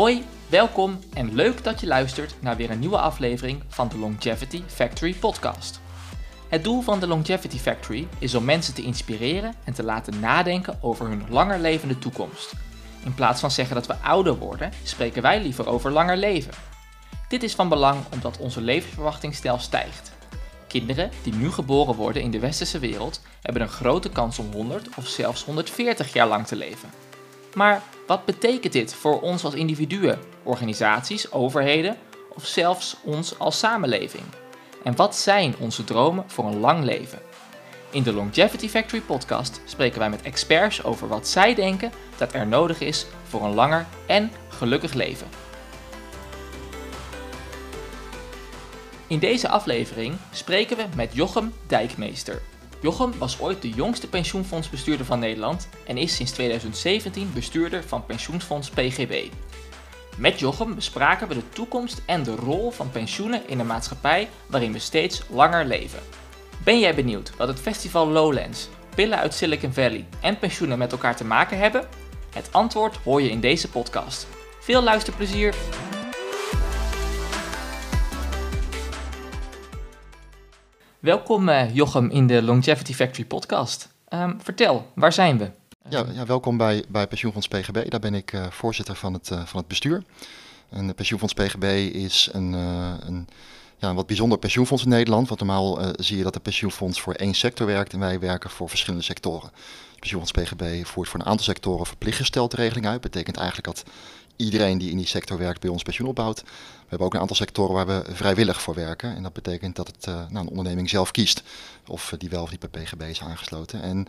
Hoi, welkom en leuk dat je luistert naar weer een nieuwe aflevering van de Longevity Factory podcast. Het doel van de Longevity Factory is om mensen te inspireren en te laten nadenken over hun langer levende toekomst. In plaats van zeggen dat we ouder worden, spreken wij liever over langer leven. Dit is van belang omdat onze levensverwachting stijgt. Kinderen die nu geboren worden in de westerse wereld hebben een grote kans om 100 of zelfs 140 jaar lang te leven. Maar wat betekent dit voor ons als individuen, organisaties, overheden of zelfs ons als samenleving? En wat zijn onze dromen voor een lang leven? In de Longevity Factory podcast spreken wij met experts over wat zij denken dat er nodig is voor een langer en gelukkig leven. In deze aflevering spreken we met Jochem Dijkmeester. Jochem was ooit de jongste pensioenfondsbestuurder van Nederland en is sinds 2017 bestuurder van pensioenfonds PGB. Met Jochem bespraken we de toekomst en de rol van pensioenen in een maatschappij waarin we steeds langer leven. Ben jij benieuwd wat het festival Lowlands, pillen uit Silicon Valley en pensioenen met elkaar te maken hebben? Het antwoord hoor je in deze podcast. Veel luisterplezier! Welkom uh, Jochem in de Longevity Factory podcast. Um, vertel, waar zijn we? Ja, ja, welkom bij, bij Pensioenfonds PGB. Daar ben ik uh, voorzitter van het, uh, van het bestuur. En de Pensioenfonds PGB is een, een, ja, een wat bijzonder pensioenfonds in Nederland. Want normaal zie je dat de pensioenfonds voor één sector werkt en wij werken voor verschillende sectoren. Het pensioenfonds PGB voert voor een aantal sectoren verplicht gestelde regeling uit. Dat betekent eigenlijk dat iedereen die in die sector werkt bij ons pensioen opbouwt. We hebben ook een aantal sectoren waar we vrijwillig voor werken. En dat betekent dat het uh, nou, een onderneming zelf kiest of die wel of niet bij PGB is aangesloten. En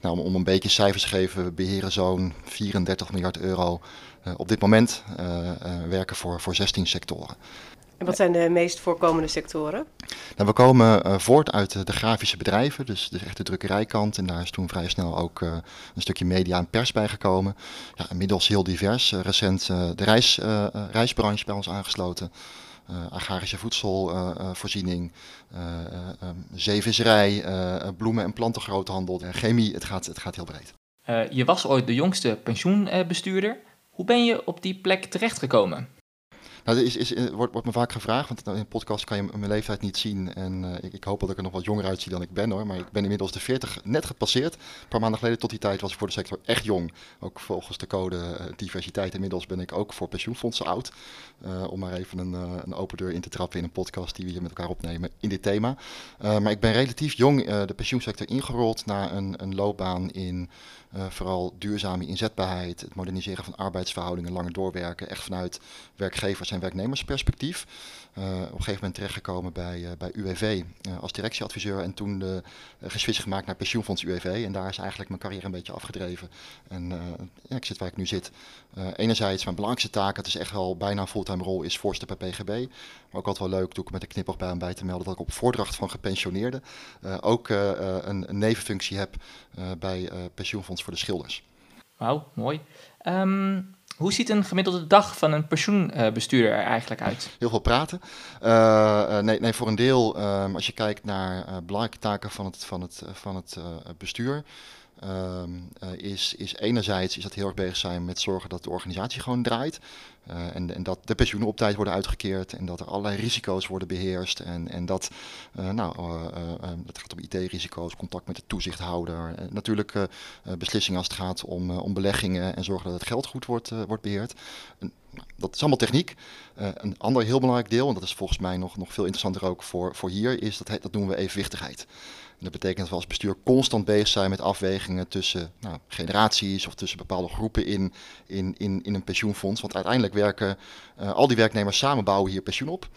nou, om, om, een beetje cijfers te geven, we beheren zo'n 34 miljard euro uh, op dit moment. Uh, werken voor, voor 16 sectoren. En wat zijn de meest voorkomende sectoren? Nou, we komen uh, voort uit de grafische bedrijven, dus, dus echt de drukkerijkant. En daar is toen vrij snel ook uh, een stukje media en pers bij gekomen. Ja, inmiddels heel divers. Uh, recent de reis, reisbranche bij ons aangesloten. agrarische voedselvoorziening, um, zeevisserij, bloemen- en plantengroothandel, chemie. Het gaat, het gaat heel breed. je was ooit de jongste pensioenbestuurder. Hoe ben je op die plek terechtgekomen? Nou, eh, wordt, me vaak gevraagd, want in een podcast kan je mijn leeftijd niet zien. En uh, ik, ik, hoop dat ik er nog wat jonger uitzie dan ik ben hoor. Maar ik ben inmiddels de 40 net gepasseerd. Een paar maanden geleden tot die tijd was ik voor de sector echt jong. Ook volgens de code uh, diversiteit. Inmiddels ben ik ook voor pensioenfondsen oud. Om maar even een, een, open deur in te trappen in een podcast die we hier met elkaar opnemen in dit thema. maar ik ben relatief jong de pensioensector ingerold naar een, een loopbaan in vooral duurzame inzetbaarheid. Het moderniseren van arbeidsverhoudingen, langer doorwerken. Echt vanuit werkgevers en werknemersperspectief. Uh, op een gegeven moment terechtgekomen bij, uh, bij UWV uh, als directieadviseur en toen de geswitcht gemaakt naar pensioenfonds UWV. En daar is eigenlijk mijn carrière een beetje afgedreven. En ja, ik zit waar ik nu zit. enerzijds mijn belangrijkste taak, het is echt wel bijna een fulltime rol, is voorzitter bij PGB. Maar ook altijd wel leuk, doe ik met de knipoog bij bij te melden dat ik op voordracht van gepensioneerden ook een, een, nevenfunctie heb bij pensioenfonds voor de schilders. Wauw, mooi. Um, hoe ziet een gemiddelde dag van een pensioenbestuurder er eigenlijk uit? Heel veel praten. Uh, nee, nee, voor een deel, um, als je kijkt naar uh, belangrijke taken van het, van het, van het bestuur, um, is, is enerzijds is dat heel erg bezig zijn met zorgen dat de organisatie gewoon draait. Uh, en, en, dat de pensioenen op tijd worden uitgekeerd en dat er allerlei risico's worden beheerst. En, en dat, uh, nou, dat gaat om IT-risico's, contact met de toezichthouder. natuurlijk beslissingen als het gaat om, om beleggingen en zorgen dat het geld goed wordt, wordt beheerd. Nou, dat is allemaal techniek. een ander heel belangrijk deel, en dat is volgens mij nog, nog veel interessanter ook voor, voor hier, is dat, dat noemen we evenwichtigheid. Dat betekent dat we als bestuur constant bezig zijn met afwegingen tussen nou, generaties of tussen bepaalde groepen in, in, in, in een pensioenfonds. Want uiteindelijk werken uh, al die werknemers samen bouwen hier pensioen op.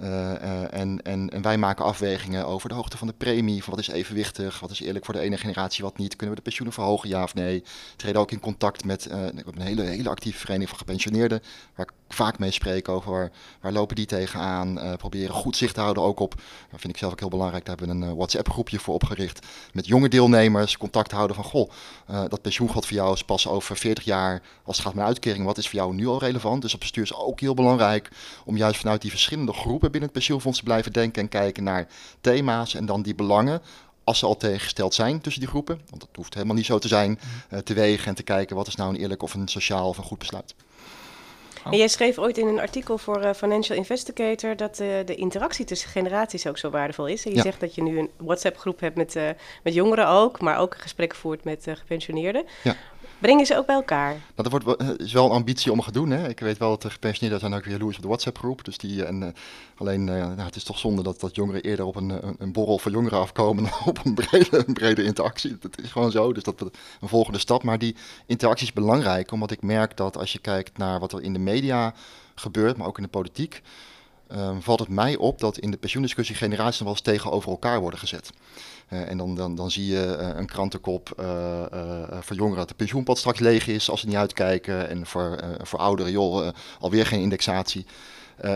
Uh, uh, en, en, en, wij maken afwegingen over de hoogte van de premie, van wat is evenwichtig, wat is eerlijk voor de ene generatie, wat niet. Kunnen we de pensioenen verhogen, ja of nee? Treden ook in contact met uh, een hele, hele actieve vereniging van gepensioneerden, waar ik vaak mee spreek over waar, waar lopen die tegenaan. proberen goed zicht te houden ook op, dat vind ik zelf ook heel belangrijk, daar hebben we een WhatsApp groepje voor opgericht, met jonge deelnemers, contact houden van, goh, dat pensioengeld voor jou is pas over 40 jaar, als het gaat met uitkering, wat is voor jou nu al relevant? Dus op bestuur is ook heel belangrijk om juist vanuit die verschillende groepen binnen het pensioenfonds te blijven denken en kijken naar thema's en dan die belangen als ze al tegengesteld zijn tussen die groepen, want dat hoeft helemaal niet zo te zijn, uh, te wegen en te kijken wat is nou een eerlijk of een sociaal of een goed besluit. En jij schreef ooit in een artikel voor uh, Financial Investigator dat uh, de interactie tussen generaties ook zo waardevol is. En je Ja. zegt dat je nu een WhatsApp-groep hebt met, uh, met jongeren ook, maar ook gesprekken voert met gepensioneerden. Ja. Breng je ze ook bij elkaar? Nou, dat wordt, wel- eh, is wel een ambitie om te doen. Hè. Ik weet wel dat de gepensioneerden zijn ook weer jaloers op de WhatsApp-groep. Dus die, en, eh, alleen, eh, nou, het is toch zonde dat, dat jongeren eerder op een, een, borrel voor jongeren afkomen dan op een brede, een brede interactie. Dat is gewoon zo, dus dat een volgende stap. Maar die interactie is belangrijk, omdat ik merk dat als je kijkt naar wat er in de media gebeurt, maar ook in de politiek, ehm, valt het mij op dat in de pensioendiscussie generaties nog wel eens tegenover elkaar worden gezet. Eh, en dan, dan, dan zie je eh, een krantenkop eh, voor jongeren dat de pensioenpot straks leeg is als ze niet uitkijken. En voor, voor ouderen, joh, alweer geen indexatie.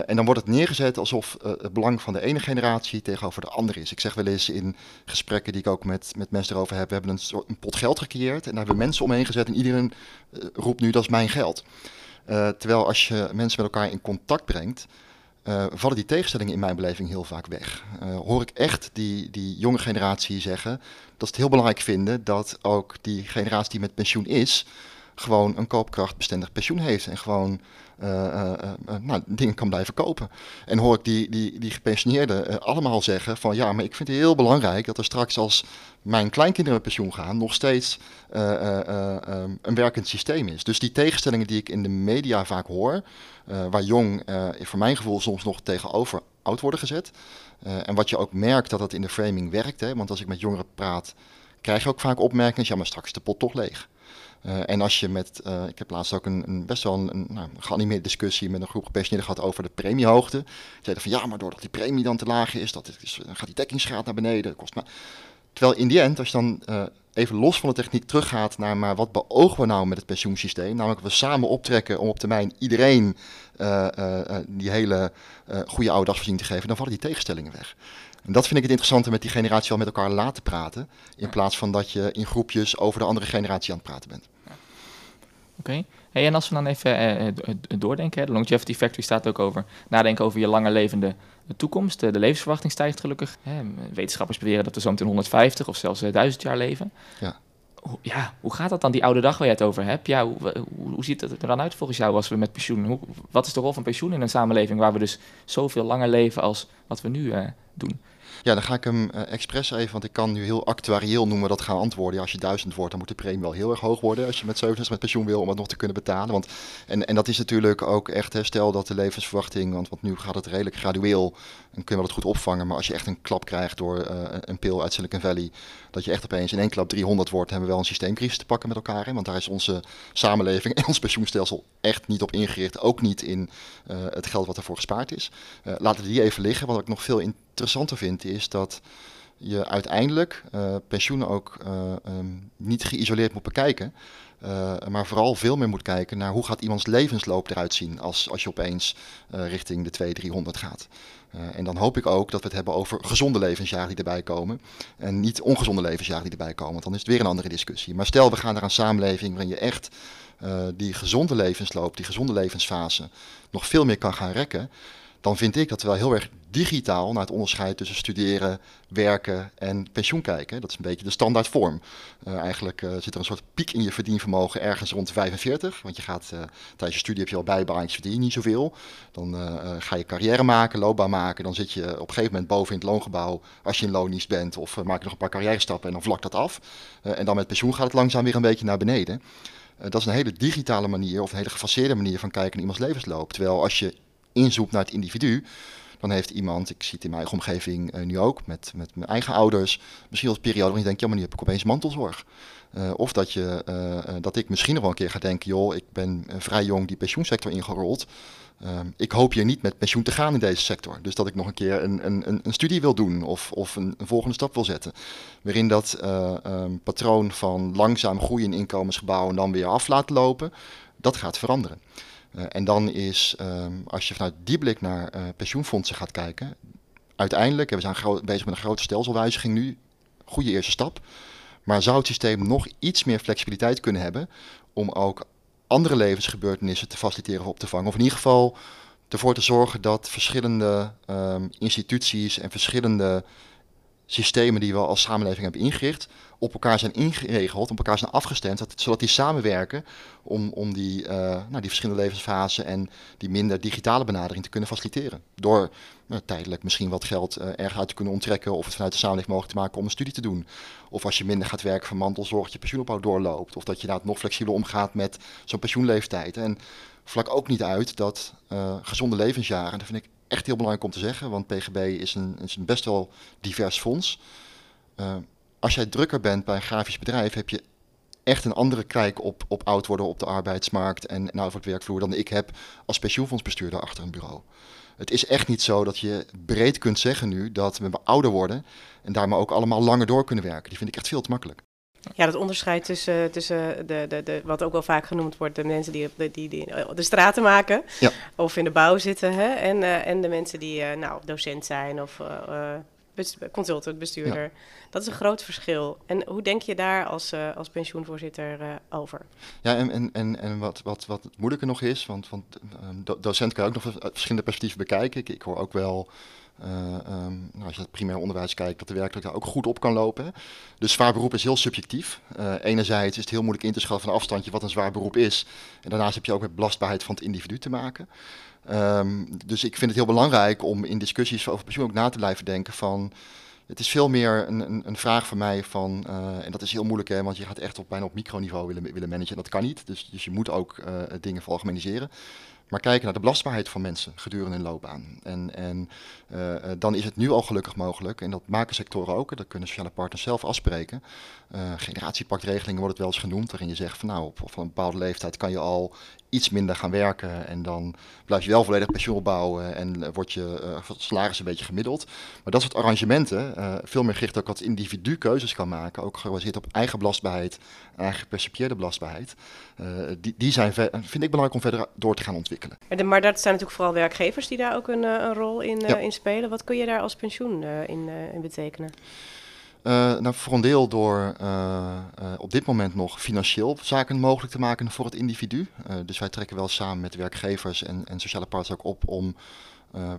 En dan wordt het neergezet alsof het belang van de ene generatie tegenover de andere is. Ik zeg wel eens in gesprekken die ik ook met, met mensen erover heb, we hebben een, soort, een pot geld gecreëerd en daar hebben we mensen omheen gezet en iedereen roept nu dat is mijn geld. Terwijl als je mensen met elkaar in contact brengt, eh, vallen die tegenstellingen in mijn beleving heel vaak weg. Eh, hoor ik echt die, die jonge generatie zeggen dat ze het heel belangrijk vinden dat ook die generatie die met pensioen is, gewoon een koopkrachtbestendig pensioen heeft en gewoon nou, dingen kan blijven kopen. En hoor ik die, die, die gepensioneerden eh, allemaal zeggen van ja, maar ik vind het heel belangrijk dat er straks als mijn kleinkinderen pensioen gaan, nog steeds eh, eh, eh, ehm, een werkend systeem is. Dus die tegenstellingen die ik in de media vaak hoor, eh, waar jong eh, voor mijn gevoel soms nog tegenover oud worden gezet. Eh, en wat je ook merkt dat dat in de framing werkt, hè, want als ik met jongeren praat, krijg je ook vaak opmerkingen, ja maar straks is de pot toch leeg. Uh, en als je met, uh, ik heb laatst ook een, een best wel een, een nou, geanimeerde discussie met een groep gepensioneerden gehad over de premiehoogte. Zeiden van ja, maar doordat die premie dan te laag is, dat is, dan gaat die dekkingsgraad naar beneden. Kost. Terwijl in die end, als je dan uh, even los van de techniek teruggaat naar maar wat beogen we nou met het pensioensysteem, namelijk we samen optrekken om op termijn iedereen die hele goede oude dagsvoorziening te geven, dan vallen die tegenstellingen weg. En dat vind ik het interessante met die generatie wel met elkaar laten praten. In plaats van dat je in groepjes over de andere generatie aan het praten bent. Oké. Okay. Hey, en als we dan even uh, doordenken, de Longevity Factory staat ook over nadenken over je langer levende toekomst. De levensverwachting stijgt gelukkig. Hè. Wetenschappers beweren dat we zo meteen 150 of zelfs 1000 jaar leven. Ja. Ja, hoe gaat dat dan, die oude dag waar je het over hebt? Ja, hoe, hoe, hoe ziet het er dan uit volgens jou als we met pensioen? Hoe, wat is de rol van pensioen in een samenleving waar we dus zoveel langer leven als wat we nu uh, doen? Ja, dan ga ik hem uh, expres even, want ik kan nu heel actuarieel noemen dat gaan antwoorden. Ja, als je duizend wordt, dan moet de premie wel heel erg hoog worden als je met 67 met pensioen wil om het nog te kunnen betalen. Want, en, en dat is natuurlijk ook echt, hè, stel dat de levensverwachting, want, want nu gaat het redelijk gradueel en kun je wel het goed opvangen. Maar als je echt een klap krijgt door uh, een pil uit Silicon Valley, dat je echt opeens in één klap 300 wordt, hebben we wel een systeemcrisis te pakken met elkaar. Hè? Want daar is onze samenleving en ons pensioenstelsel echt niet op ingericht. Ook niet in uh, het geld wat ervoor gespaard is. Uh, laten we die even liggen. Wat ik nog veel interessanter vind, is dat je uiteindelijk uh, pensioenen ook um, niet geïsoleerd moet bekijken. Uh, maar vooral veel meer moet kijken naar hoe gaat iemands levensloop eruit zien als, als je opeens richting de 200, 300 gaat. En dan hoop ik ook dat we het hebben over gezonde levensjaren die erbij komen. En niet ongezonde levensjaren die erbij komen, want dan is het weer een andere discussie. Maar stel, we gaan naar een samenleving waarin je echt die gezonde levensloop, die gezonde levensfase, nog veel meer kan gaan rekken dan vind ik dat we wel heel erg digitaal naar het onderscheid tussen studeren, werken en pensioen kijken. Dat is een beetje de standaard vorm. Uh, eigenlijk uh, zit er een soort piek in je verdienvermogen ergens rond de 45. Want je gaat uh, tijdens je studie heb je al bijbaantjes, verdien je niet zoveel. Dan ga je carrière maken, loopbaan maken. Dan zit je op een gegeven moment boven in het loongebouw als je in loondienst bent. Of maak je nog een paar carrière stappen en dan vlakt dat af. en dan met pensioen gaat het langzaam weer een beetje naar beneden. dat is een hele digitale manier of een hele gefaseerde manier van kijken naar iemands levensloop. Terwijl als je inzoekt naar het individu, dan heeft iemand, ik zie het in mijn eigen omgeving uh, nu ook, met, met mijn eigen ouders, misschien een periode waarin je denkt, ja, maar nu heb ik opeens mantelzorg. Uh, of dat, je, uh, dat ik misschien nog wel een keer ga denken, joh, ik ben vrij jong die pensioensector ingerold. ik hoop hier niet met pensioen te gaan in deze sector. Dus dat ik nog een keer een, een, een studie wil doen of, of een, volgende stap wil zetten. Waarin dat um, patroon van langzaam groeien in inkomensgebouw en dan weer af laten lopen, dat gaat veranderen. Uh, en dan is, um, als je vanuit die blik naar uh, pensioenfondsen gaat kijken, uiteindelijk, we zijn bezig met een grote stelselwijziging nu, goede eerste stap. Maar zou het systeem nog iets meer flexibiliteit kunnen hebben om ook andere levensgebeurtenissen te faciliteren of op te vangen? Of in ieder geval ervoor te zorgen dat verschillende um, instituties en verschillende systemen die we als samenleving hebben ingericht op elkaar zijn ingeregeld, op elkaar zijn afgestemd, zodat die samenwerken om, om die, uh, nou, die verschillende levensfasen en die minder digitale benadering te kunnen faciliteren. Door nou, tijdelijk misschien wat geld uh, erg uit te kunnen onttrekken of het vanuit de samenleving mogelijk te maken om een studie te doen. Of als je minder gaat werken van mantelzorg, dat je pensioenopbouw doorloopt. Of dat je nou, nog flexibeler omgaat met zo'n pensioenleeftijd. En vlak ook niet uit dat gezonde levensjaren, dat vind ik echt heel belangrijk om te zeggen, want PGB is een, een best wel divers fonds. Uh, als jij drukker bent bij een grafisch bedrijf, heb je echt een andere kijk op, op oud worden op de arbeidsmarkt en, en over het werkvloer dan ik heb als pensioenfondsbestuurder achter een bureau. Het is echt niet zo dat je breed kunt zeggen nu dat we ouder worden en daarmee ook allemaal langer door kunnen werken. Die vind ik echt veel te makkelijk. Ja, dat onderscheid tussen, tussen de, de, de, wat ook wel vaak genoemd wordt, de mensen die die, die, die de straten maken ja. of in de bouw zitten, hè, en, uh, en de mensen die uh, nou, docent zijn of uh, consultant, bestuurder. Dat is een groot verschil. En hoe denk je daar als, als pensioenvoorzitter over? Ja, en, en, en, en wat, wat, wat moeilijker nog is, want, want um, docent kan ook nog verschillende perspectieven bekijken. Ik, ik hoor ook wel uh, um, nou, als je het primair onderwijs kijkt, dat de werkelijkheid ook goed op kan lopen. Dus zwaar beroep is heel subjectief. Uh, enerzijds is het heel moeilijk in te schatten van afstandje wat een zwaar beroep is. En daarnaast heb je ook met belastbaarheid van het individu te maken. Um, dus ik vind het heel belangrijk om in discussies over pensioen ook na te blijven denken van... Het is veel meer een, een, een vraag van mij van, uh, en dat is heel moeilijk hè, want je gaat echt op, bijna op microniveau willen, willen managen. Dat kan niet, dus, dus je moet ook dingen veralgemeniseren maar kijken naar de belastbaarheid van mensen gedurende hun loopbaan. En, en uh, dan is het nu al gelukkig mogelijk, en dat maken sectoren ook, dat kunnen sociale partners zelf afspreken. Uh, generatiepaktregelingen wordt het wel eens genoemd, waarin je zegt van nou, op, een bepaalde leeftijd kan je al iets minder gaan werken en dan blijf je wel volledig pensioen opbouwen en wordt je salaris een beetje gemiddeld. Maar dat soort arrangementen, veel meer gericht ook het individu keuzes kan maken, ook gebaseerd op eigen belastbaarheid, eigen gepercipieerde belastbaarheid, die, die zijn, vind ik belangrijk om verder door te gaan ontwikkelen. Maar dat zijn natuurlijk vooral werkgevers die daar ook een, een rol in, ja. in, spelen. Wat kun je daar als pensioen in, in betekenen? Uh, nou, voor een deel door uh, uh, op dit moment nog financieel zaken mogelijk te maken voor het individu. dus wij trekken wel samen met werkgevers en, en sociale partners ook op om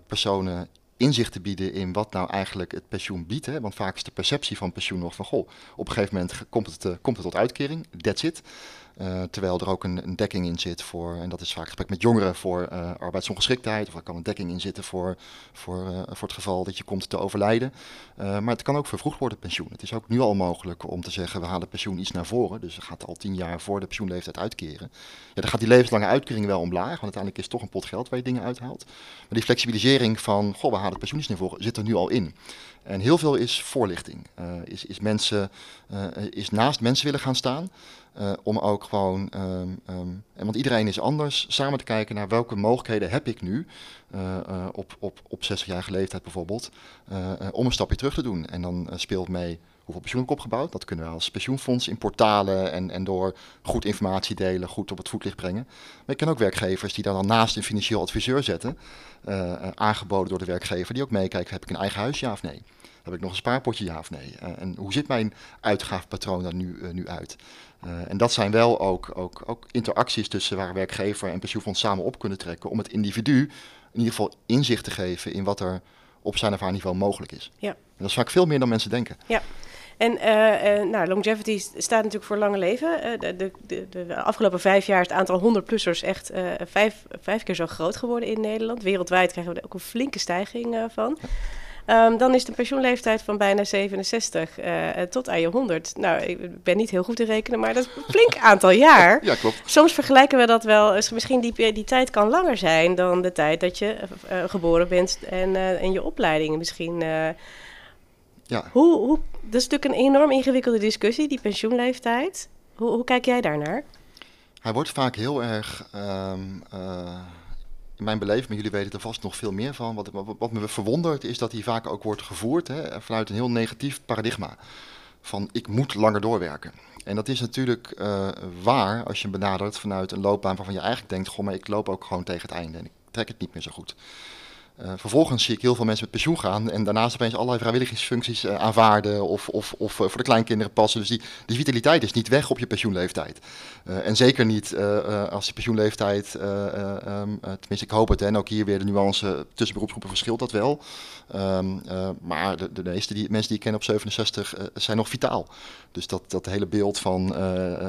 personen inzicht te bieden in wat nou eigenlijk het pensioen biedt. Hè? Want vaak is de perceptie van pensioen nog van, goh, op een gegeven moment komt het, komt het tot uitkering, that's it. Uh, terwijl er ook een, een, dekking in zit voor, en dat is vaak gesprek met jongeren voor uh, arbeidsongeschiktheid. Of er kan een dekking in zitten voor, voor, uh, voor het geval dat je komt te overlijden. maar het kan ook vervroegd worden, pensioen. Het is ook nu al mogelijk om te zeggen, we halen pensioen iets naar voren. Dus het gaat al tien jaar voor de pensioenleeftijd uitkeren. Ja, dan gaat die levenslange uitkering wel omlaag, want uiteindelijk is het toch een pot geld waar je dingen uithaalt. Maar die flexibilisering van, goh, we halen het pensioen iets naar voren, zit er nu al in. En heel veel is voorlichting. is, is, mensen, is naast mensen willen gaan staan. Uh, om ook gewoon, um, um, want iedereen is anders, samen te kijken naar welke mogelijkheden heb ik nu, uh, uh, op, op, op 60-jarige leeftijd bijvoorbeeld, om een stapje terug te doen. En dan speelt mee hoeveel pensioen ik opgebouwd. Dat kunnen we als pensioenfonds in portalen en, en door goed informatie delen, goed op het voetlicht brengen. Maar ik ken ook werkgevers die daar dan naast een financieel adviseur zetten, aangeboden door de werkgever, die ook meekijken, heb ik een eigen huis, ja of nee? Heb ik nog een spaarpotje, ja of nee? en hoe ziet mijn uitgavenpatroon daar nu, nu uit? Uh, en dat zijn wel ook, ook, ook interacties tussen waar werkgever en pensioenfonds samen op kunnen trekken om het individu in ieder geval inzicht te geven in wat er op zijn of haar niveau mogelijk is. Ja. En dat is vaak veel meer dan mensen denken. Ja. En uh, uh, nou, longevity staat natuurlijk voor lange leven. De, de, de, de, afgelopen vijf jaar is het aantal 100-plussers echt vijf, vijf keer zo groot geworden in Nederland. Wereldwijd krijgen we er ook een flinke stijging van. Um, dan is de pensioenleeftijd van bijna 67 uh, tot aan je 100. Nou, ik ben niet heel goed te rekenen, maar dat is een flink aantal jaar. Ja, klopt. Soms vergelijken we dat wel. Misschien die, die tijd kan langer zijn dan de tijd dat je uh, geboren bent en, uh, en je opleiding misschien. ja. Hoe, hoe, dat is natuurlijk een enorm ingewikkelde discussie, die pensioenleeftijd. Hoe, hoe kijk jij daarnaar? Hij wordt vaak heel erg. Um, in mijn beleving, maar jullie weten er vast nog veel meer van. Wat, wat me verwondert is dat hij vaak ook wordt gevoerd hè, vanuit een heel negatief paradigma. Van ik moet langer doorwerken. En dat is natuurlijk uh, waar als je benadert vanuit een loopbaan waarvan je eigenlijk denkt: goh, maar ik loop ook gewoon tegen het einde en ik trek het niet meer zo goed. Uh, vervolgens zie ik heel veel mensen met pensioen gaan en daarnaast opeens allerlei vrijwilligersfuncties uh, aanvaarden of, of, of uh, voor de kleinkinderen passen. Dus die, die vitaliteit is niet weg op je pensioenleeftijd. en zeker niet als je pensioenleeftijd, um, tenminste ik hoop het, en ook hier weer de nuance tussen beroepsgroepen verschilt dat wel. Um, maar de, de meeste die, mensen die ik ken op 67 zijn nog vitaal. Dus dat, dat hele beeld van,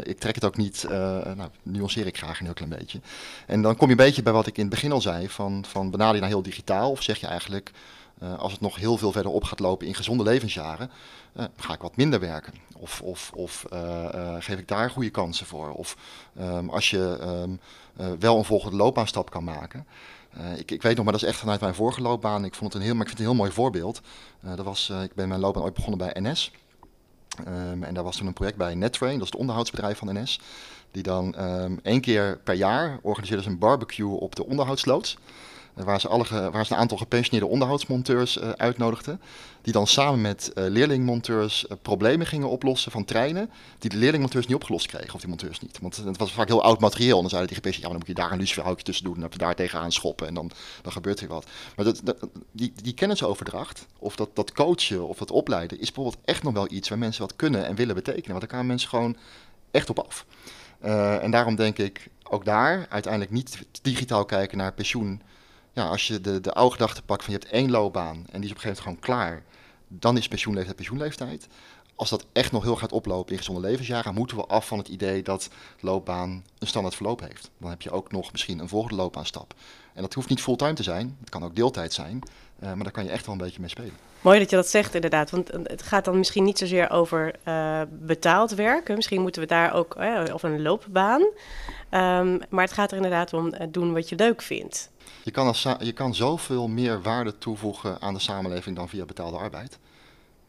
ik trek het ook niet, nou, nuanceer ik graag een heel klein beetje. En dan kom je een beetje bij wat ik in het begin al zei, van, van benader je naar heel digitaal of zeg je eigenlijk, uh, als het nog heel veel verder op gaat lopen in gezonde levensjaren, uh, ga ik wat minder werken? Of, of, of uh, geef ik daar goede kansen voor? Of um, als je um, wel een volgende loopbaanstap kan maken. Ik, ik, weet nog, maar dat is echt vanuit mijn vorige loopbaan. Ik vond het een heel, maar ik vind het een heel mooi voorbeeld. dat was, ik ben mijn loopbaan ooit begonnen bij NS. Ehm, en daar was toen een project bij NetTrain, dat is het onderhoudsbedrijf van NS. Die dan één keer per jaar organiseerde ze een barbecue op de onderhoudsloods. Waar ze, alle, waar ze een aantal gepensioneerde onderhoudsmonteurs uh, uitnodigden. Die dan samen met uh, leerlingmonteurs problemen gingen oplossen van treinen. Die de leerlingmonteurs niet opgelost kregen, of die monteurs niet. Want het was vaak heel oud materieel. En dan zeiden die gepensioneerden, ja, dan moet je daar een luciferhoutje tussen doen. En dan daar tegenaan schoppen. En dan, dan gebeurt er wat. Maar dat, die, die kennisoverdracht, of dat, dat coachen of dat opleiden, is bijvoorbeeld echt nog wel iets waar mensen wat kunnen en willen betekenen. Want daar gaan mensen gewoon echt op af. en daarom denk ik ook daar uiteindelijk niet digitaal kijken naar pensioen ja, als je de, de oude gedachte pakt van je hebt één loopbaan en die is op een gegeven moment gewoon klaar, dan is pensioenleeftijd pensioenleeftijd. Als dat echt nog heel gaat oplopen in gezonde levensjaren, moeten we af van het idee dat loopbaan een standaard verloop heeft. Dan heb je ook nog misschien een volgende loopbaanstap. En dat hoeft niet fulltime te zijn, het kan ook deeltijd zijn, uh, maar daar kan je echt wel een beetje mee spelen. Mooi dat je dat zegt, inderdaad. Want het gaat dan misschien niet zozeer over uh, betaald werken. Misschien moeten we daar ook, uh, of een loopbaan. Um, maar het gaat er inderdaad om doen wat je leuk vindt. Je kan, als, je kan zoveel meer waarde toevoegen aan de samenleving dan via betaalde arbeid.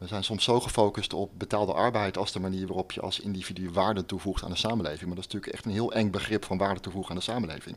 We zijn soms zo gefocust op betaalde arbeid als de manier waarop je als individu waarde toevoegt aan de samenleving. Maar dat is natuurlijk echt een heel eng begrip van waarde toevoegen aan de samenleving.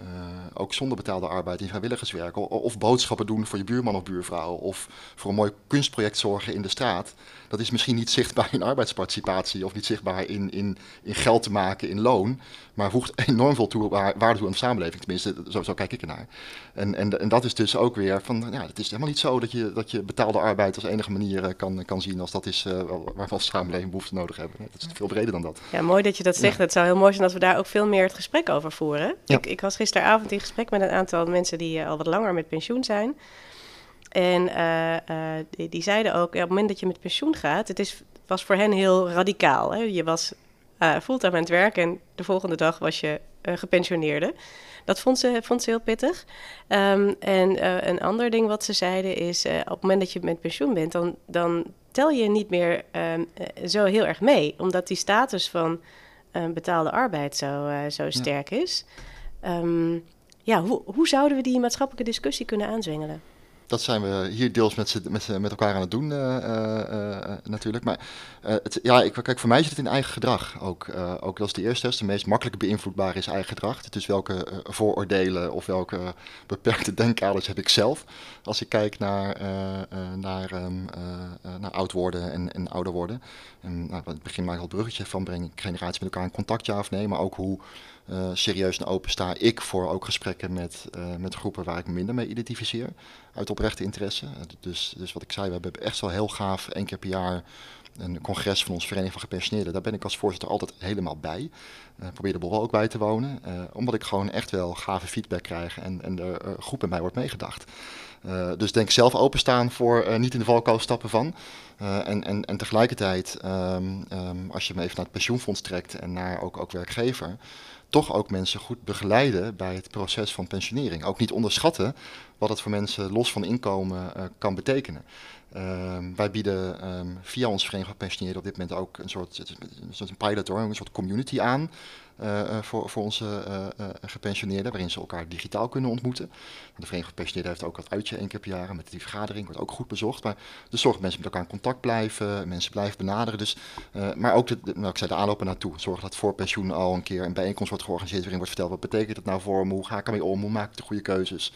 Uh, ook zonder betaalde arbeid in vrijwilligerswerk. Of boodschappen doen voor je buurman of buurvrouw. Of voor een mooi kunstproject zorgen in de straat. Dat is misschien niet zichtbaar in arbeidsparticipatie. Of niet zichtbaar in, in, in geld te maken, in loon. Maar voegt enorm veel toe, waarde toe aan de samenleving. Tenminste, zo, zo kijk ik ernaar. En, en, en dat is dus ook weer van. Ja, het is helemaal niet zo dat je, dat je betaalde arbeid als enige manier uh, kan, kan zien. Als dat is uh, waarvan de samenleving behoefte nodig hebben. Dat is veel breder dan dat. Ja, mooi dat je dat zegt. Ja. Het zou heel mooi zijn als we daar ook veel meer het gesprek over voeren. Ja. Ik, ik was gisteravond in gesprek met een aantal mensen die uh, al wat langer met pensioen zijn. En uh, uh, die, die, zeiden ook, ja, op het moment dat je met pensioen gaat, het is, was voor hen heel radicaal. Hè? Je was fulltime aan het werk en de volgende dag was je gepensioneerde. Dat vond ze, vond ze heel pittig. Um, en een ander ding wat ze zeiden is, op het moment dat je met pensioen bent, dan, dan tel je niet meer um, zo heel erg mee. Omdat die status van betaalde arbeid zo, zo sterk ja. is. Um, ja, hoe, hoe zouden we die maatschappelijke discussie kunnen aanzwengelen? Dat zijn we hier deels met, met, met elkaar aan het doen, uh, uh, uh, natuurlijk. Maar het, ja, ik, kijk, voor mij zit het in eigen gedrag ook. ook dat de eerste test. De meest makkelijk beïnvloedbare is eigen gedrag. Dus welke vooroordelen of welke beperkte denkkaders heb ik zelf. Als ik kijk naar, um, naar oud worden en, en ouder worden. En nou, het begin maak ik al het bruggetje van breng generaties met elkaar in contact, ja of nee. Maar ook hoe uh, serieus en open sta ik voor ook gesprekken met, uh, met groepen waar ik minder mee identificeer. Uit oprechte interesse. Uh, dus, dus wat ik zei, we hebben echt wel heel gaaf één keer per jaar een congres van onze Vereniging van Gepensioneerden. Daar ben ik als voorzitter altijd helemaal bij. Uh, probeer de borrel ook bij te wonen. Omdat ik gewoon echt wel gave feedback krijg en, en er goed bij mij wordt meegedacht. Dus denk zelf openstaan voor niet in de valkuil stappen van. en, en, en tegelijkertijd, um, um, als je me even naar het pensioenfonds trekt en naar ook, ook werkgever toch ook mensen goed begeleiden bij het proces van pensionering. Ook niet onderschatten wat het voor mensen los van inkomen kan betekenen. Uh, wij bieden um, via ons Vereniging van Pensioneerden op dit moment ook een soort, een soort pilot hoor, een soort community aan. Uh, voor, voor onze uh, gepensioneerden, waarin ze elkaar digitaal kunnen ontmoeten. De Vereniging van Pensioneerden heeft ook wat uitje één keer per jaar met die vergadering, wordt ook goed bezocht. Maar dus zorg dat mensen met elkaar in contact blijven, mensen blijven benaderen. Dus, maar ook de, nou, ik zei, de aanlopen naartoe. Zorg dat voor pensioen al een keer een bijeenkomst wordt georganiseerd waarin wordt verteld wat betekent het nou voor me, hoe ga ik ermee om, hoe maak ik de goede keuzes.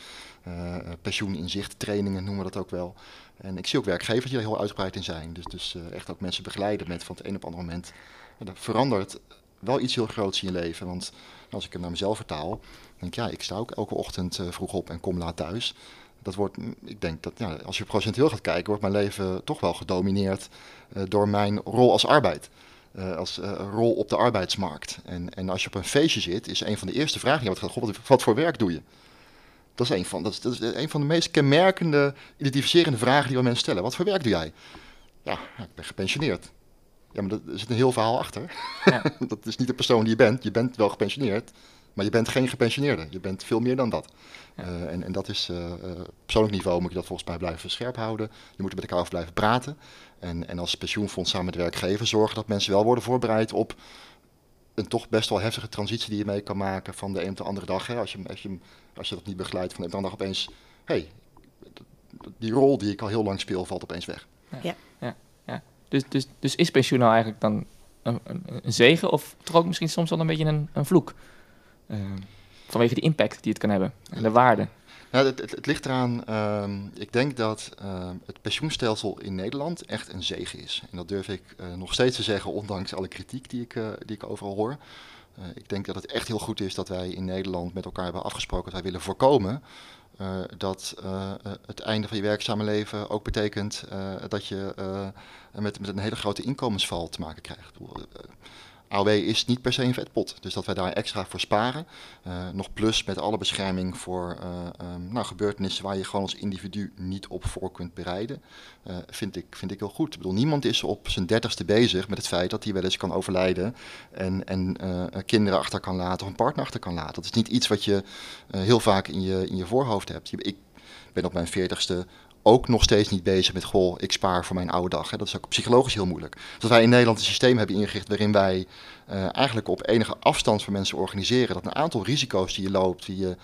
pensioen in zicht, trainingen noemen we dat ook wel. En ik zie ook werkgevers die er heel uitgebreid in zijn. Dus, dus echt ook mensen begeleiden met van het een op het andere moment. dat verandert wel iets heel groots in je leven. Want als ik hem naar mezelf vertaal, denk ik, ja, ik sta ook elke ochtend uh, vroeg op en kom laat thuis. Dat wordt, ik denk dat ja, als je procentueel gaat kijken, wordt mijn leven toch wel gedomineerd uh, door mijn rol als arbeid. Als rol op de arbeidsmarkt. En, en als je op een feestje zit, is een van de eerste vragen die wat, wat, wat voor werk doe je? Dat is, een van, dat, is, dat is een van de meest kenmerkende, identificerende vragen die we mensen stellen. Wat voor werk doe jij? Ja, ik ben gepensioneerd. Ja, maar er zit een heel verhaal achter. Ja. dat is niet de persoon die je bent. Je bent wel gepensioneerd, maar je bent geen gepensioneerde. Je bent veel meer dan dat. Ja. Uh, en, en, dat is, uh, persoonlijk niveau moet je dat volgens mij blijven scherp houden. Je moet er met elkaar over blijven praten. En, en als pensioenfonds samen met werkgever zorgen dat mensen wel worden voorbereid op een toch best wel heftige transitie die je mee kan maken van de een op de andere dag. Hè. Als, je, als, je, als je dat niet begeleidt van de een op de andere dag opeens, hey, die rol die ik al heel lang speel valt opeens weg. Ja. ja. ja. Dus, dus, dus is pensioen nou eigenlijk dan een, een, een, zegen of toch ook misschien soms wel een beetje een, een vloek? Uh, vanwege de impact die het kan hebben en de waarde. Nou, het, het, ligt eraan, uh, ik denk dat uh, het pensioenstelsel in Nederland echt een zegen is. En dat durf ik uh, nog steeds te zeggen, ondanks alle kritiek die ik, uh, die ik overal hoor. ik denk dat het echt heel goed is dat wij in Nederland met elkaar hebben afgesproken dat wij willen voorkomen dat het einde van je werkzame leven ook betekent dat je met, met een hele grote inkomensval te maken krijgt. AOW is niet per se een vetpot. Dus dat wij daar extra voor sparen. Uh, nog plus met alle bescherming voor uh, um, nou, gebeurtenissen waar je gewoon als individu niet op voor kunt bereiden. Uh, vind, ik, vind ik heel goed. Ik bedoel, niemand is op zijn dertigste bezig met het feit dat hij wel eens kan overlijden. En, en kinderen achter kan laten of een partner achter kan laten. Dat is niet iets wat je heel vaak in je, in je voorhoofd hebt. Ik ben op mijn veertigste ook nog steeds niet bezig met, goh, ik spaar voor mijn oude dag. Hè. Dat is ook psychologisch heel moeilijk. Dus wij in Nederland een systeem hebben ingericht waarin wij uh, eigenlijk op enige afstand van mensen organiseren. Dat een aantal risico's die je loopt, die je,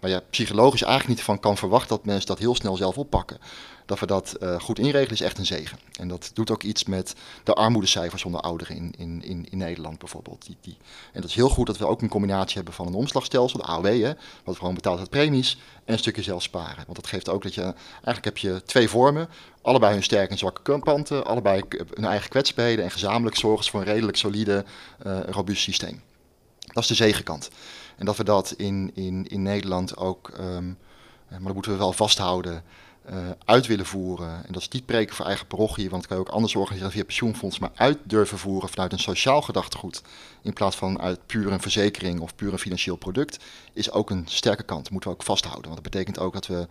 waar je psychologisch eigenlijk niet van kan verwachten dat mensen dat heel snel zelf oppakken dat we dat uh, goed inregelen is echt een zegen. En dat doet ook iets met de armoedecijfers onder ouderen in, in, in, in Nederland bijvoorbeeld. Die, die, en dat is heel goed dat we ook een combinatie hebben van een omslagstelsel, de AOW, hè, wat gewoon betaalt uit premies, en een stukje zelf sparen. Want dat geeft ook dat je, eigenlijk heb je twee vormen, allebei hun sterke en zwakke kanten, allebei hun eigen kwetsbaarheden en gezamenlijk zorgen voor een redelijk solide, uh, robuust systeem. Dat is de zegenkant. En dat we dat in, in, in Nederland ook, um, maar dat moeten we wel vasthouden, uh, uit willen voeren. En dat is niet preken voor eigen parochie, want dat kan je ook anders organiseren via pensioenfonds, maar uit durven voeren vanuit een sociaal gedachtegoed. In plaats van uit puur een verzekering of puur een financieel product, is ook een sterke kant. Dat moeten we ook vasthouden. Want dat betekent ook dat we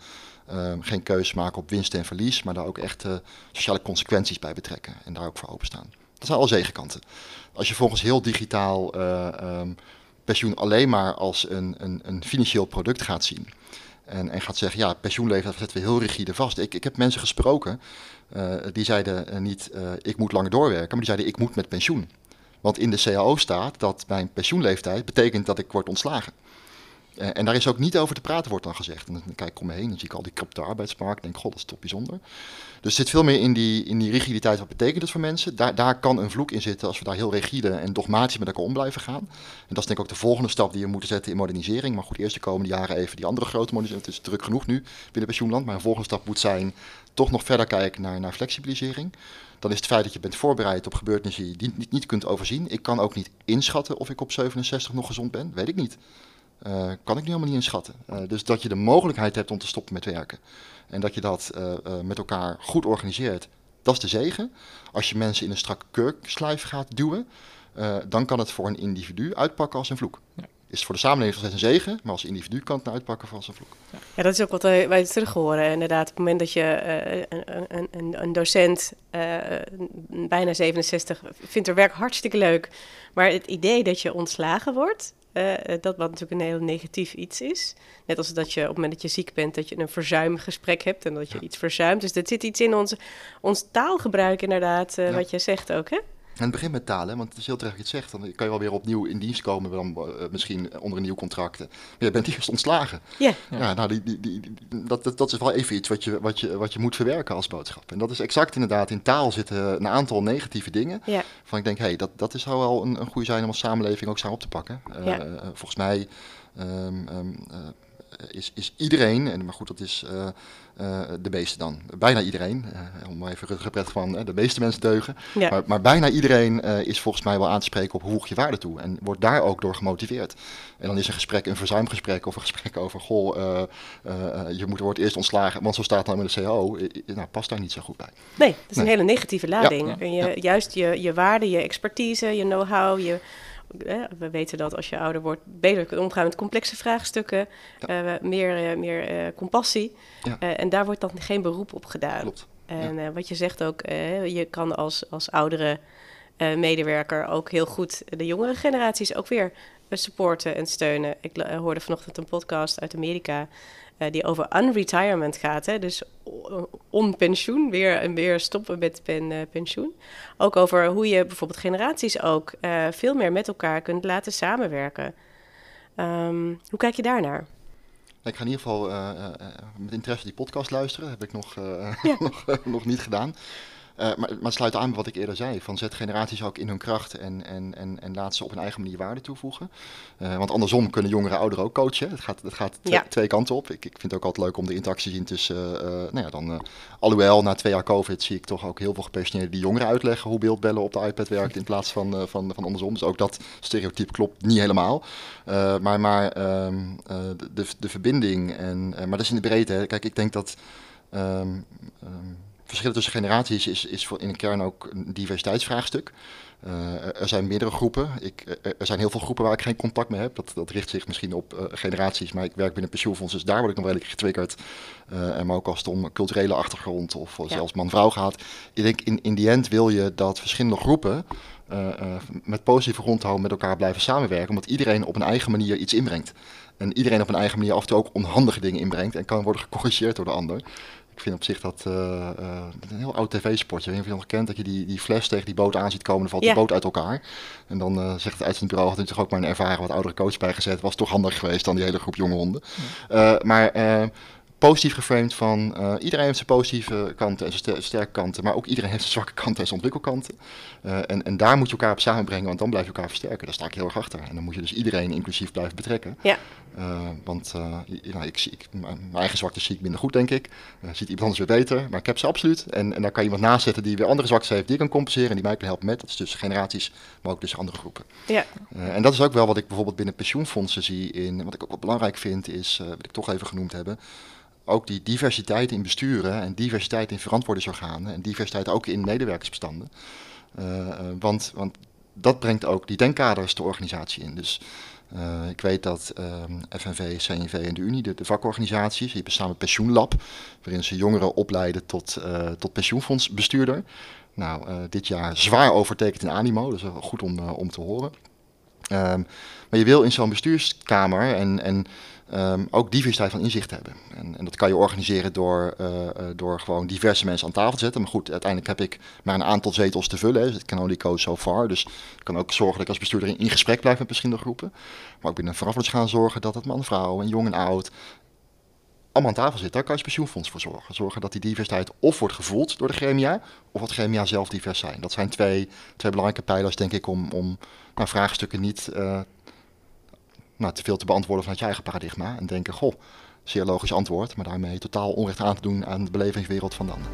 uh, geen keuze maken op winst en verlies, maar daar ook echt sociale consequenties bij betrekken en daar ook voor openstaan. Dat zijn al zegenkanten. Als je volgens heel digitaal um, pensioen alleen maar als een, een, een financieel product gaat zien en, en gaat zeggen, ja, pensioenleeftijd zetten we heel rigide vast. Ik, ik heb mensen gesproken, uh, die zeiden uh, niet, uh, ik moet langer doorwerken, maar die zeiden, ik moet met pensioen. Want in de CAO staat dat mijn pensioenleeftijd betekent dat ik word ontslagen. Uh, en daar is ook niet over te praten, wordt dan gezegd. En dan kijk ik om me heen en zie ik al die krap de arbeidsmarkt. En denk, god, dat is toch bijzonder. Dus zit veel meer in die, in die rigiditeit. Wat betekent het voor mensen? Daar, daar kan een vloek in zitten als we daar heel rigide en dogmatisch met elkaar om blijven gaan. En dat is denk ik ook de volgende stap die we moeten zetten in modernisering. Maar goed, eerst de komende jaren even die andere grote modernisering. Het is druk genoeg nu binnen pensioenland. Maar een volgende stap moet zijn toch nog verder kijken naar, naar flexibilisering. Dan is het feit dat je bent voorbereid op gebeurtenissen die je niet, niet kunt overzien. Ik kan ook niet inschatten of ik op 67 nog gezond ben. Weet ik niet. Uh, kan ik nu helemaal niet inschatten. Uh, dus dat je de mogelijkheid hebt om te stoppen met werken. En dat je dat uh, met elkaar goed organiseert, dat is de zegen. Als je mensen in een strakke kurkslijf gaat duwen, dan kan het voor een individu uitpakken als een vloek. Ja. Is voor de samenleving nog steeds een zegen, maar als individu kan het uitpakken als een vloek. Ja. ja, dat is ook wat wij terug horen. Inderdaad, op het moment dat je een, een, een, docent, bijna 67, vindt er werk hartstikke leuk. Maar het idee dat je ontslagen wordt, uh, dat wat natuurlijk een heel negatief iets is. Net als dat je op het moment dat je ziek bent, dat je een verzuimgesprek hebt en dat je ja. iets verzuimt. Dus er zit iets in ons, ons taalgebruik inderdaad, uh, ja. wat je zegt ook, hè? En het begint met talen, want het is heel terecht dat je het zegt. Dan kan je wel weer opnieuw in dienst komen, dan, uh, misschien onder een nieuw contract. Maar je bent eerst ontslagen. Yeah. Ja. ja nou, die, die, die, dat, dat, dat, is wel even iets wat je, wat, je, wat je moet verwerken als boodschap. En dat is exact inderdaad, in taal zitten een aantal negatieve dingen. Yeah. Van ik denk, hé, hey, dat, dat is, zou wel een, een goede zijn om als samenleving ook samen op te pakken. Uh, yeah. volgens mij... Um, um, is, is iedereen, en, maar goed, dat is de meeste dan. Bijna iedereen, om maar even gepret van de meeste mensen deugen. Maar, maar, bijna iedereen is volgens mij wel aan te spreken op hoe voeg je waarde toe. En wordt daar ook door gemotiveerd. En dan is een gesprek een verzuimgesprek of een gesprek over, goh, je moet, wordt eerst ontslagen, want zo staat het nou met de CO. nou, past daar niet zo goed bij. Nee, dat is een hele negatieve lading. Ja. Je, Juist je, je waarde, je expertise, je know-how, je we weten dat als je ouder wordt, beter kunt omgaan met complexe vraagstukken, uh, meer, uh, meer uh, compassie. Ja. en daar wordt dan geen beroep op gedaan. Klopt. En wat je zegt ook, je kan als, als oudere medewerker ook heel goed de jongere generaties ook weer supporten en steunen. Ik hoorde vanochtend een podcast uit Amerika uh, die over unretirement gaat. Hè? Dus onpensioen, weer, en weer stoppen met pen, uh, pensioen. Ook over hoe je bijvoorbeeld generaties ook uh, veel meer met elkaar kunt laten samenwerken. Um, hoe kijk je daarnaar? Ik ga in ieder geval met interesse die podcast luisteren. Dat heb ik nog, ja. nog, nog niet gedaan. Uh, maar, maar sluit aan bij wat ik eerder zei. Van zet generaties ook in hun kracht en, en, en, en laat ze op hun eigen manier waarde toevoegen. Uh, want andersom kunnen jongeren ouderen ook coachen. Het gaat, het gaat twee, twee kanten op. Ik, ik vind het ook altijd leuk om de interactie te zien tussen... Uh, nou ja, dan, alhoewel na twee jaar COVID zie ik toch ook heel veel gepensioneerden die jongeren uitleggen hoe beeldbellen op de iPad werkt in plaats van, van, van andersom. Dus ook dat stereotype klopt niet helemaal. maar maar ehm, de, de verbinding, en, maar dat is in de breedte. Kijk, ik denk dat... Um, um, verschillen tussen generaties is, is voor in een kern ook een diversiteitsvraagstuk. Uh, er zijn meerdere groepen. Ik, er zijn heel veel groepen waar ik geen contact mee heb. Dat, dat richt zich misschien op uh, generaties, maar ik werk binnen pensioenfonds, dus daar word ik nog redelijk getriggerd. Uh, en maar ook als het om culturele achtergrond of ja. zelfs man-vrouw gaat. Ik denk in, in die end wil je dat verschillende groepen met positieve grondhouden met elkaar blijven samenwerken, omdat iedereen op een eigen manier iets inbrengt. En iedereen op een eigen manier af en toe ook onhandige dingen inbrengt en kan worden gecorrigeerd door de ander. Ik vind op zich dat uh, uh, een heel oud tv-sportje. Ik weet niet of je nog kent dat je die, die fles tegen die boot aan ziet komen. Dan valt die boot uit elkaar. En dan uh, zegt het uitzendbureau, had natuurlijk ook maar een ervaren wat oudere coach bijgezet. Was toch handig geweest dan die hele groep jonge honden. Ja. maar positief geframed van iedereen heeft zijn positieve kanten en zijn sterke kanten, maar ook iedereen heeft zijn zwakke kanten en zijn ontwikkelkanten. Uh, en, en daar moet je elkaar op samenbrengen, want dan blijf je elkaar versterken. Daar sta ik heel erg achter. En dan moet je dus iedereen inclusief blijven betrekken. Ja. Uh, want nou, ik, ik, mijn eigen zwakte zie ik minder goed, denk ik. ziet iemand anders weer beter, maar ik heb ze absoluut. En, en daar kan je iemand naast zetten die weer andere zwaktes heeft, die kan compenseren en die mij kan helpen met. Dat is tussen generaties, maar ook tussen andere groepen. Ja. en dat is ook wel wat ik bijvoorbeeld binnen pensioenfondsen zie. In, wat ik ook wel belangrijk vind, is, wat ik toch even genoemd hebben ook die diversiteit in besturen en diversiteit in verantwoordingsorganen en diversiteit ook in medewerkersbestanden. Uh, want, want dat brengt ook die denkkaders de organisatie in. Dus uh, ik weet dat FNV, CNV en de Unie, de, vakorganisaties, die hebben samen pensioenlab, waarin ze jongeren opleiden tot, tot pensioenfondsbestuurder. Nou, dit jaar zwaar overtekend in animo, wel goed om, om te horen. Um, maar je wil in zo'n bestuurskamer en, en um, ook diversiteit van inzicht hebben. En, en, dat kan je organiseren door, uh, door gewoon diverse mensen aan tafel te zetten. Maar goed, uiteindelijk heb ik maar een aantal zetels te vullen. Dus het kan only go so far. Dus ik kan ook zorgen dat ik als bestuurder in, gesprek blijf met verschillende groepen. Maar ook binnen een gaan zorgen dat het man, vrouw en jong en oud allemaal aan tafel zitten. Daar kan je pensioenfonds voor zorgen. Zorgen dat die diversiteit of wordt gevoeld door de gremia, of dat gremia zelf divers zijn. Dat zijn twee, twee belangrijke pijlers, denk ik, om, om nou, vraagstukken niet uh, nou, te veel te beantwoorden vanuit je eigen paradigma. En denken, goh, zeer logisch antwoord, maar daarmee totaal onrecht aan te doen aan de belevingswereld van ander.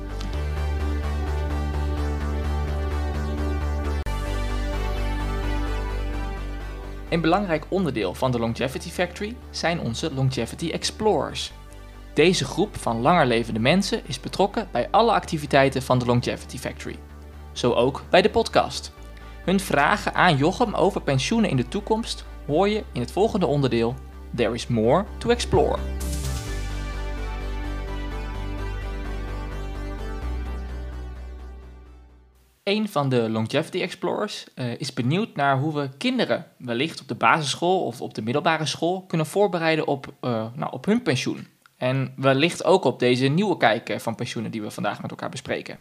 Een belangrijk onderdeel van de Longevity Factory zijn onze Longevity Explorers. Deze groep van langerlevende mensen is betrokken bij alle activiteiten van de Longevity Factory. Zo ook bij de podcast. Hun vragen aan Jochem over pensioenen in de toekomst hoor je in het volgende onderdeel There is more to explore. Een van de Longevity Explorers uh, is benieuwd naar hoe we kinderen, wellicht op de basisschool of op de middelbare school, kunnen voorbereiden op, uh, nou, op hun pensioen. En wellicht ook op deze nieuwe kijk van pensioenen die we vandaag met elkaar bespreken.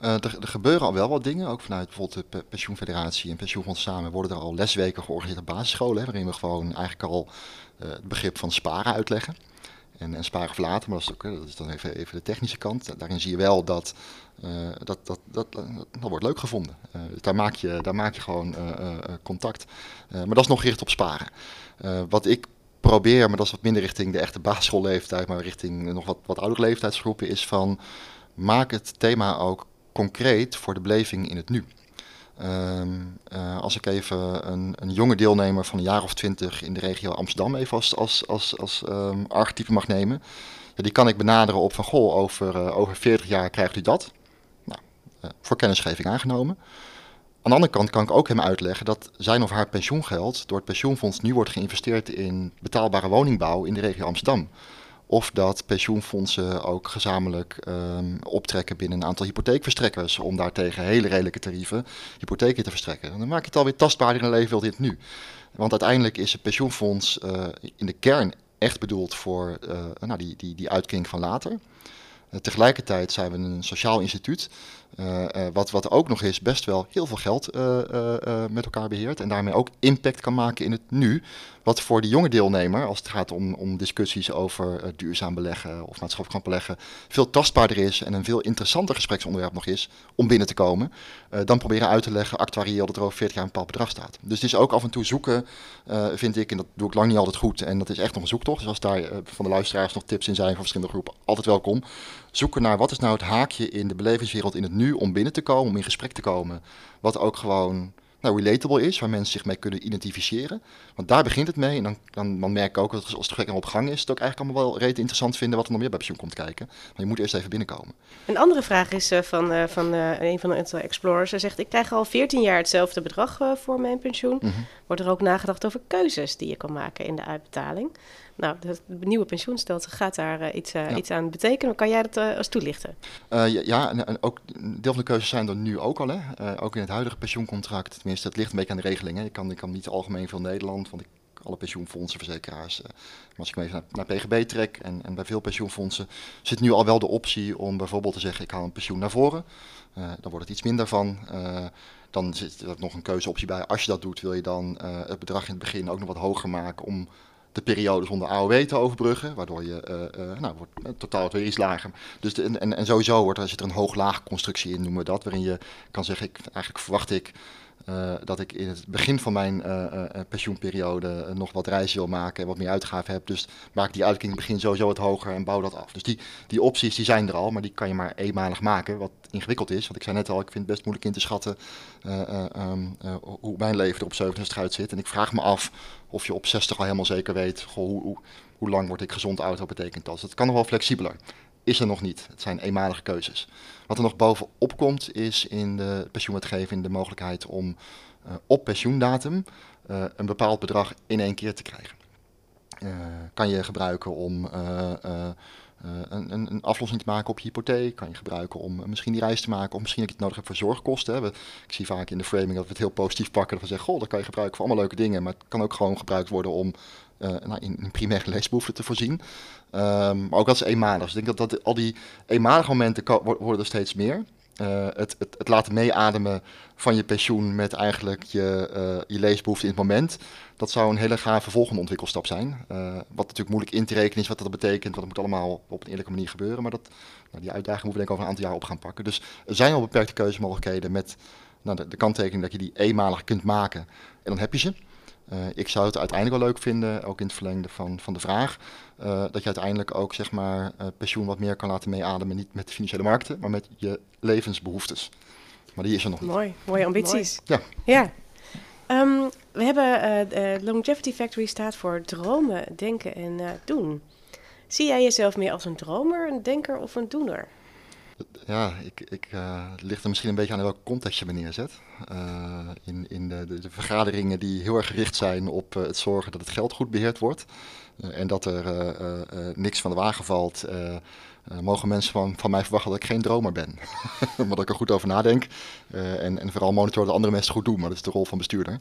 Uh, er, er, gebeuren al wel wat dingen, ook vanuit bijvoorbeeld de Pensioenfederatie en Pensioenfonds samen worden er al lesweken georganiseerd op basisscholen, waarin we gewoon eigenlijk al uh, het begrip van sparen uitleggen. En, en sparen of later, maar dat is, ook, dat dan even, even de technische kant. Daarin zie je wel dat uh, dat, dat, dat, dat, wordt leuk gevonden. Dus daar, maak je, daar maak je gewoon contact. maar dat is nog gericht op sparen. wat ik probeer, maar dat is wat minder richting de echte basisschoolleeftijd, maar richting nog wat, wat oudere leeftijdsgroepen, is van maak het thema ook concreet voor de beleving in het nu. Ehm, eh, als ik even een, een, jonge deelnemer van een jaar of twintig in de regio Amsterdam even als, als, als, als um, archetype mag nemen, ja, die kan ik benaderen op van goh, over, uh, over 40 jaar krijgt u dat. Nou, uh, voor kennisgeving aangenomen. Aan de andere kant kan ik ook hem uitleggen dat zijn of haar pensioengeld door het pensioenfonds nu wordt geïnvesteerd in betaalbare woningbouw in de regio Amsterdam. Of dat pensioenfondsen ook gezamenlijk um, optrekken binnen een aantal hypotheekverstrekkers om daartegen hele redelijke tarieven hypotheken te verstrekken. dan maak je het alweer tastbaarder in een leven dit nu. Want uiteindelijk is het pensioenfonds uh, in de kern echt bedoeld voor uh, nou, die, die, die uitkering van later. Uh, tegelijkertijd zijn we een sociaal instituut wat, wat ook nog eens best wel heel veel geld met elkaar beheert. En daarmee ook impact kan maken in het nu. Wat voor de jonge deelnemer, als het gaat om, om discussies over duurzaam beleggen of maatschappelijk beleggen, veel tastbaarder is en een veel interessanter gespreksonderwerp nog is om binnen te komen. dan proberen uit te leggen, actuarieel, dat er over 40 jaar een bepaald bedrag staat. Dus het is ook af en toe zoeken, vind ik, en dat doe ik lang niet altijd goed. En dat is echt nog een zoektocht. Dus als daar van de luisteraars nog tips in zijn van verschillende groepen, altijd welkom. Zoeken naar wat is nou het haakje in de belevingswereld in het nu om binnen te komen, om in gesprek te komen. Wat ook gewoon nou, relatable is, waar mensen zich mee kunnen identificeren. Want daar begint het mee. En dan, dan, dan merk ik ook dat als het gesprek op gang is, het ook eigenlijk allemaal wel reet interessant vinden wat er nog meer bij pensioen komt kijken. Maar je moet eerst even binnenkomen. Een andere vraag is uh, van, uh, van uh, een van de explorers. Hij zegt, ik krijg al 14 jaar hetzelfde bedrag voor mijn pensioen. Mm -hmm. Wordt er ook nagedacht over keuzes die je kan maken in de uitbetaling? Nou, het nieuwe pensioenstelsel gaat daar uh, iets, ja. iets aan betekenen. Kan jij dat uh, als toelichten? ja, ja en, en, ook deel van de keuzes zijn er nu ook al. Hè. ook in het huidige pensioencontract, tenminste, het ligt een beetje aan de regelingen. Ik kan, ik kan niet algemeen veel Nederland, want ik alle pensioenfondsen, verzekeraars. maar als ik me even naar, naar PGB trek en, en, bij veel pensioenfondsen zit nu al wel de optie om bijvoorbeeld te zeggen: ik haal een pensioen naar voren. dan wordt het iets minder van. dan zit er nog een keuzeoptie bij. Als je dat doet, wil je dan het bedrag in het begin ook nog wat hoger maken om de periode zonder AOW te overbruggen, waardoor je uh, uh, nou, wordt uh, totaal weer iets lager. Dus de, en, en sowieso wordt er, zit er een hoog-laag constructie in, noemen we dat, waarin je kan zeggen, ik, eigenlijk verwacht ik dat ik in het begin van mijn pensioenperiode nog wat reizen wil maken en wat meer uitgaven heb. Dus maak die uitkering begin sowieso wat hoger en bouw dat af. Dus die, die opties die zijn er al, maar die kan je maar eenmalig maken, wat ingewikkeld is. Want ik zei net al, ik vind het best moeilijk in te schatten um, hoe mijn leven er op 67 uitzit. En ik vraag me af of je op 60 al helemaal zeker weet, hoe, hoe, lang word ik gezond oud, wat betekent dat? Dat kan nog wel flexibeler. Is er nog niet. Het zijn eenmalige keuzes. Wat er nog bovenop komt, is in de pensioenwetgeving de mogelijkheid om uh, op pensioendatum uh, een bepaald bedrag in één keer te krijgen. Uh, kan je gebruiken om een, een, een, aflossing te maken op je hypotheek. Kan je gebruiken om misschien die reis te maken. Of misschien dat je het nodig hebt voor zorgkosten. Hè. Ik zie vaak in de framing dat we het heel positief pakken. Dat we zeggen, goh, dat kan je gebruiken voor allemaal leuke dingen. Maar het kan ook gewoon gebruikt worden om nou, in, in primaire leesbehoeften te voorzien. Um, maar ook dat is eenmalig. Dus ik denk dat, dat al die eenmalige momenten worden er steeds meer. Uh, het, het, het, laten meeademen van je pensioen met eigenlijk je, uh, je leesbehoefte in het moment. Dat zou een hele gave volgende ontwikkelstap zijn. Wat natuurlijk moeilijk in te rekenen is wat dat betekent. Want het moet allemaal op een eerlijke manier gebeuren. Maar dat, nou, die uitdaging moeten we denk ik over een aantal jaar op gaan pakken. Dus er zijn al beperkte keuzemogelijkheden met nou, de kanttekening dat je die eenmalig kunt maken. En dan heb je ze. Uh, ik zou het uiteindelijk wel leuk vinden, ook in het verlengde van, van de vraag, uh, dat je uiteindelijk ook zeg maar, uh, pensioen wat meer kan laten meeademen, niet met de financiële markten, maar met je levensbehoeftes. Maar die is er nog niet. Mooi, mooie ambities. Ja. ja. Um, we hebben Longevity Factory staat voor dromen, denken en doen. Zie jij jezelf meer als een dromer, een denker of een doener? Ja, ik, ik, uh, het ligt er misschien een beetje aan in welke context je me neerzet. Uh, in in de, de, de, vergaderingen die heel erg gericht zijn op uh, het zorgen dat het geld goed beheerd wordt. en dat er niks van de wagen valt. mogen mensen van, van mij verwachten dat ik geen dromer ben. maar dat ik er goed over nadenk. en, en vooral monitor dat andere mensen goed doen. Maar dat is de rol van bestuurder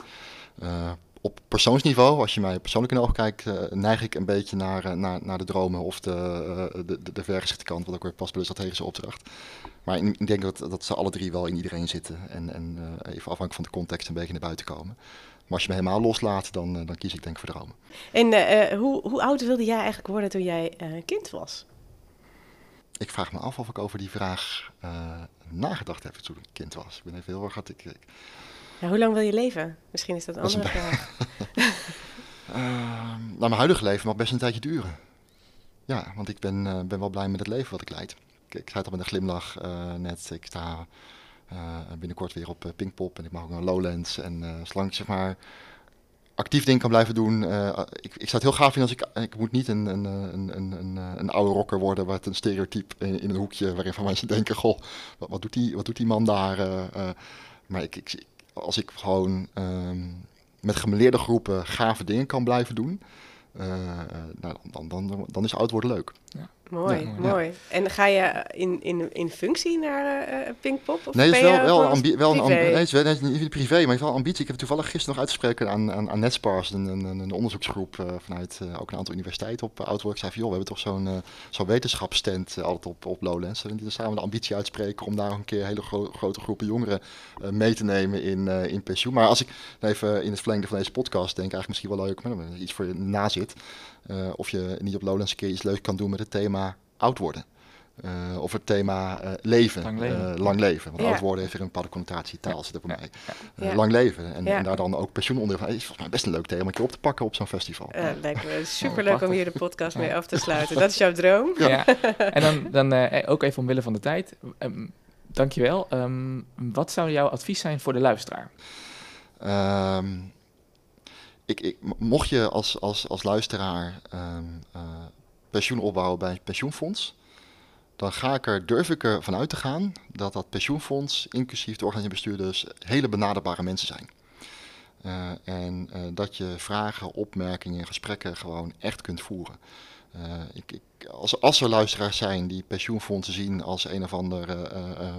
op persoonsniveau, als je mij persoonlijk in de ogen kijkt, uh, neig ik een beetje naar, uh, naar, naar de dromen of de, uh, de, de, de vergezichte kant, wat ook weer past bij de strategische opdracht. Maar in, ik denk dat, dat ze alle drie wel in iedereen zitten en, en even afhankelijk van de context een beetje naar buiten komen. Maar als je me helemaal loslaat, dan, dan kies ik denk ik voor dromen. En hoe, hoe oud wilde jij eigenlijk worden toen jij kind was? Ik vraag me af of ik over die vraag nagedacht heb toen ik kind was. Ik ben even heel erg hard... Ik, ik, ja, hoe lang wil je leven? Misschien is dat een andere vraag. Ehm, nou, mijn huidige leven mag best een tijdje duren. Ja, want ik ben, eh, ben wel blij met het leven wat ik leid. Ik, ik zei het al met een glimlach eh, net. Ik sta eh, binnenkort weer op Pinkpop en ik mag ook naar Lowlands. En zolang ik zeg maar actief dingen kan blijven doen. ik, ik zou het heel gaaf vinden als ik... Ik moet niet een, een, een, een, een, oude rocker worden... wat een stereotype in, in een hoekje... waarin van mensen denken... goh, wat, wat, doet, die, wat doet die man daar? maar ik, ik, als ik gewoon ehm, met gemeleerde groepen gave dingen kan blijven doen... eh, eh, nou, dan, dan, dan, dan is oud worden leuk. Mooi, Ja. mooi. En ga je in, in, in functie naar eh, Pinkpop? Of Nee, het is wel, je wel, ambi- wel een privé? ambi- nee, het is wel- nee, het is niet privé, maar het is wel ambitie. Ik heb toevallig gisteren nog uitgesproken aan, aan, aan Netspars, een, een, een onderzoeksgroep eh, vanuit eh, ook een aantal universiteiten op uh, Outwork. Ik zei van, joh, we hebben toch zo'n zo'n wetenschapsstand eh, altijd op, op Lowlands. Zullen we niet samen de ambitie uitspreken om daar een keer hele gro- grote groepen jongeren eh, mee te nemen in, eh, in pensioen. Maar als ik even in het verlengde van deze podcast denk, eigenlijk misschien wel leuk, maar iets voor je na zit. Eh, of je niet op Lowlands een keer iets leuks kan doen met het thema oud worden. Eh, of het thema eh, leven, Lang leven. eh, lang leven. Want Ja. oud worden heeft weer een bepaalde connotatie, taal zit er voor Ja. mij. Ja. Eh, lang leven. En, Ja. en daar dan ook pensioen onder. is volgens mij best een leuk thema om een keer op te pakken op zo'n festival. Eh, lijkt me superleuk om hier de podcast mee af te sluiten. Dat is jouw droom? Ja. En dan, dan eh, ook even omwille van de tijd. Um, dankjewel. Um, wat zou jouw advies zijn voor de luisteraar? Ehm, ik, ik, mocht je als, als, als luisteraar eh, pensioen opbouwen bij een pensioenfonds, dan ga ik er, durf ik er vanuit te gaan dat dat pensioenfonds, inclusief de organisatie en bestuurders, hele benaderbare mensen zijn. Eh, en eh, dat je vragen, opmerkingen, gesprekken gewoon echt kunt voeren. Ik, ik, als, als er luisteraars zijn die pensioenfondsen zien als een of andere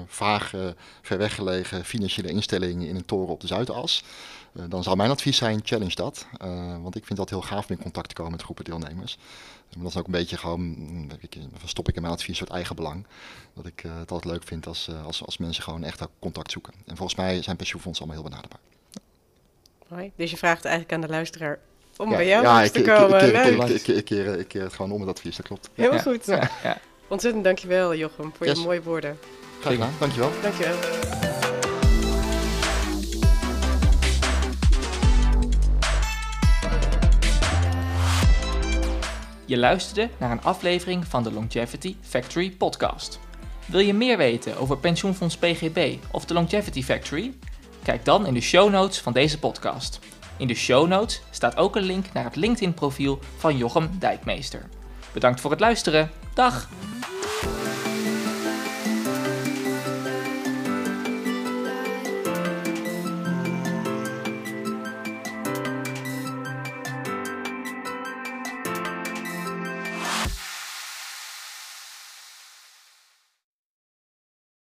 vage, ver weggelegen financiële instelling in een toren op de Zuidas, dan zou mijn advies zijn, challenge dat. Eh, want ik vind dat heel gaaf om in contact te komen met groepen deelnemers. Maar dat is ook een beetje gewoon, mm, ik, stop ik in mijn advies, een soort eigen belang. Dat ik eh, het altijd leuk vind als, eh, als, als mensen gewoon echt contact zoeken. En volgens mij zijn pensioenfondsen allemaal heel benaderbaar. Mooi. Dus je vraagt eigenlijk aan de luisteraar om ja, bij jou ja, langs ik, te ik, komen. ik, ik, ik, ik, ik, keer, ik keer het gewoon om met advies, dat klopt. Heel Ja. goed. Ja, ja. Ontzettend dankjewel, Jochem, voor Yes. je mooie woorden. Graag gedaan, dankjewel. Dankjewel. Je luisterde naar een aflevering van de Longevity Factory podcast. Wil je meer weten over pensioenfonds PGB of de Longevity Factory? Kijk dan in de show notes van deze podcast. In de show notes staat ook een link naar het LinkedIn profiel van Jochem Dijkmeester. Bedankt voor het luisteren. Dag!